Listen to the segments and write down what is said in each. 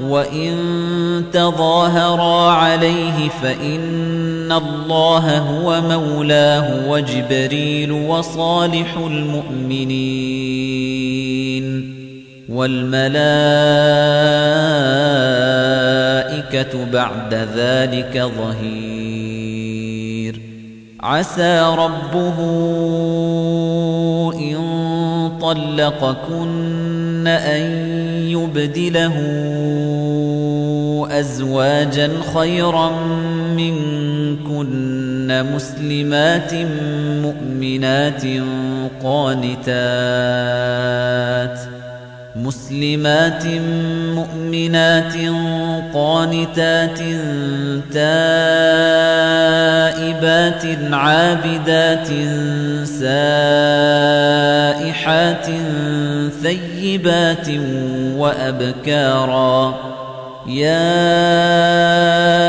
وإن تظاهرا عليه فإن الله هو مولاه وجبريل وصالح المؤمنين والملائكة بعد ذلك ظهير عسى ربه إن طلقكن أن يبدله أزواجا خيرا منكن مسلمات مؤمنات قانتات مسلمات مؤمنات قانتات تائبات عابدات سائحات ثيبات وأبكارا. يا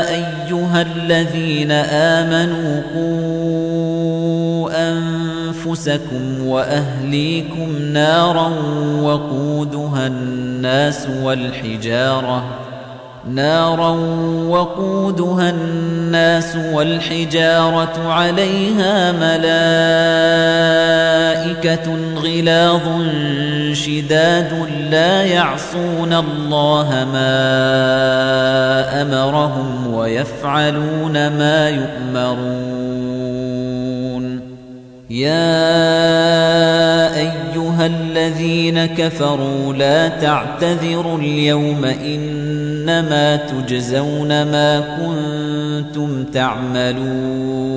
أيها الذين آمنوا قوا أنفسكم وأهليكم نارا وقودها الناس والحجارة. نارا وقودها الناس والحجارة عليها ملائكة غلاظ شداد لا يعصون الله ما أمرهم ويفعلون ما يؤمرون. يا الذين كفروا لا تعتذروا اليوم إنما تجزون ما كنتم تعملون.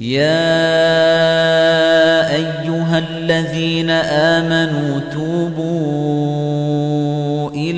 يا أيها الذين آمنوا توبوا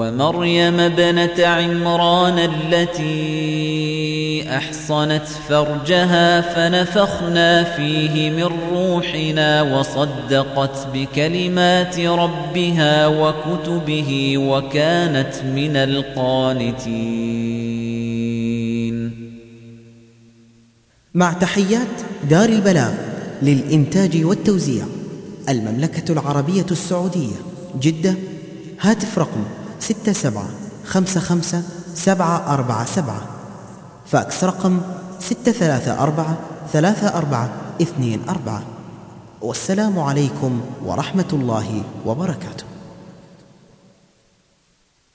ومريم ابنة عمران التي أحصنت فرجها فنفخنا فيه من روحنا وصدقت بكلمات ربها وكتبه وكانت من القانتين. مع تحيات دار البلاغ للإنتاج والتوزيع المملكة العربية السعودية جدة هاتف رقم ستة سبعة خمسة خمسة سبعة أربعة سبعة. فاكس رقم ستة ثلاثة أربعة ثلاثة أربعة اثنين أربعة. والسلام عليكم ورحمة الله وبركاته.